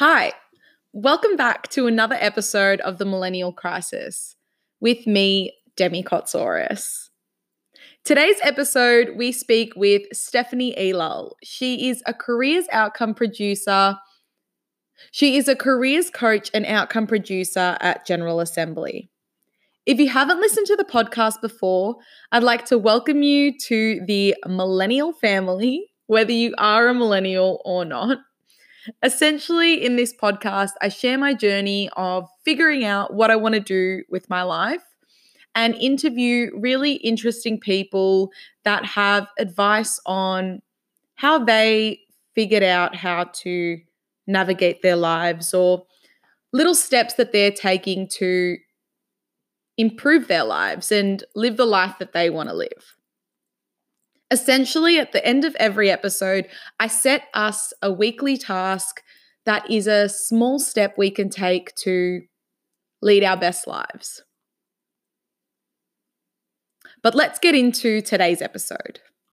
Hi, welcome back to another episode of the Millennial Crisis with me, Demi Kotsaurus. Today's episode, we speak with Stephanie Elal. She is a careers outcome producer. She is a careers coach and outcome producer at General Assembly. If you haven't listened to the podcast before, I'd like to welcome you to the millennial family, whether you are a millennial or not. Essentially, in this podcast, I share my journey of figuring out what I want to do with my life and interview really interesting people that have advice on how they figured out how to navigate their lives or little steps that they're taking to improve their lives and live the life that they want to live. Essentially, at the end of every episode, I set us a weekly task that is a small step we can take to lead our best lives. But let's get into today's episode.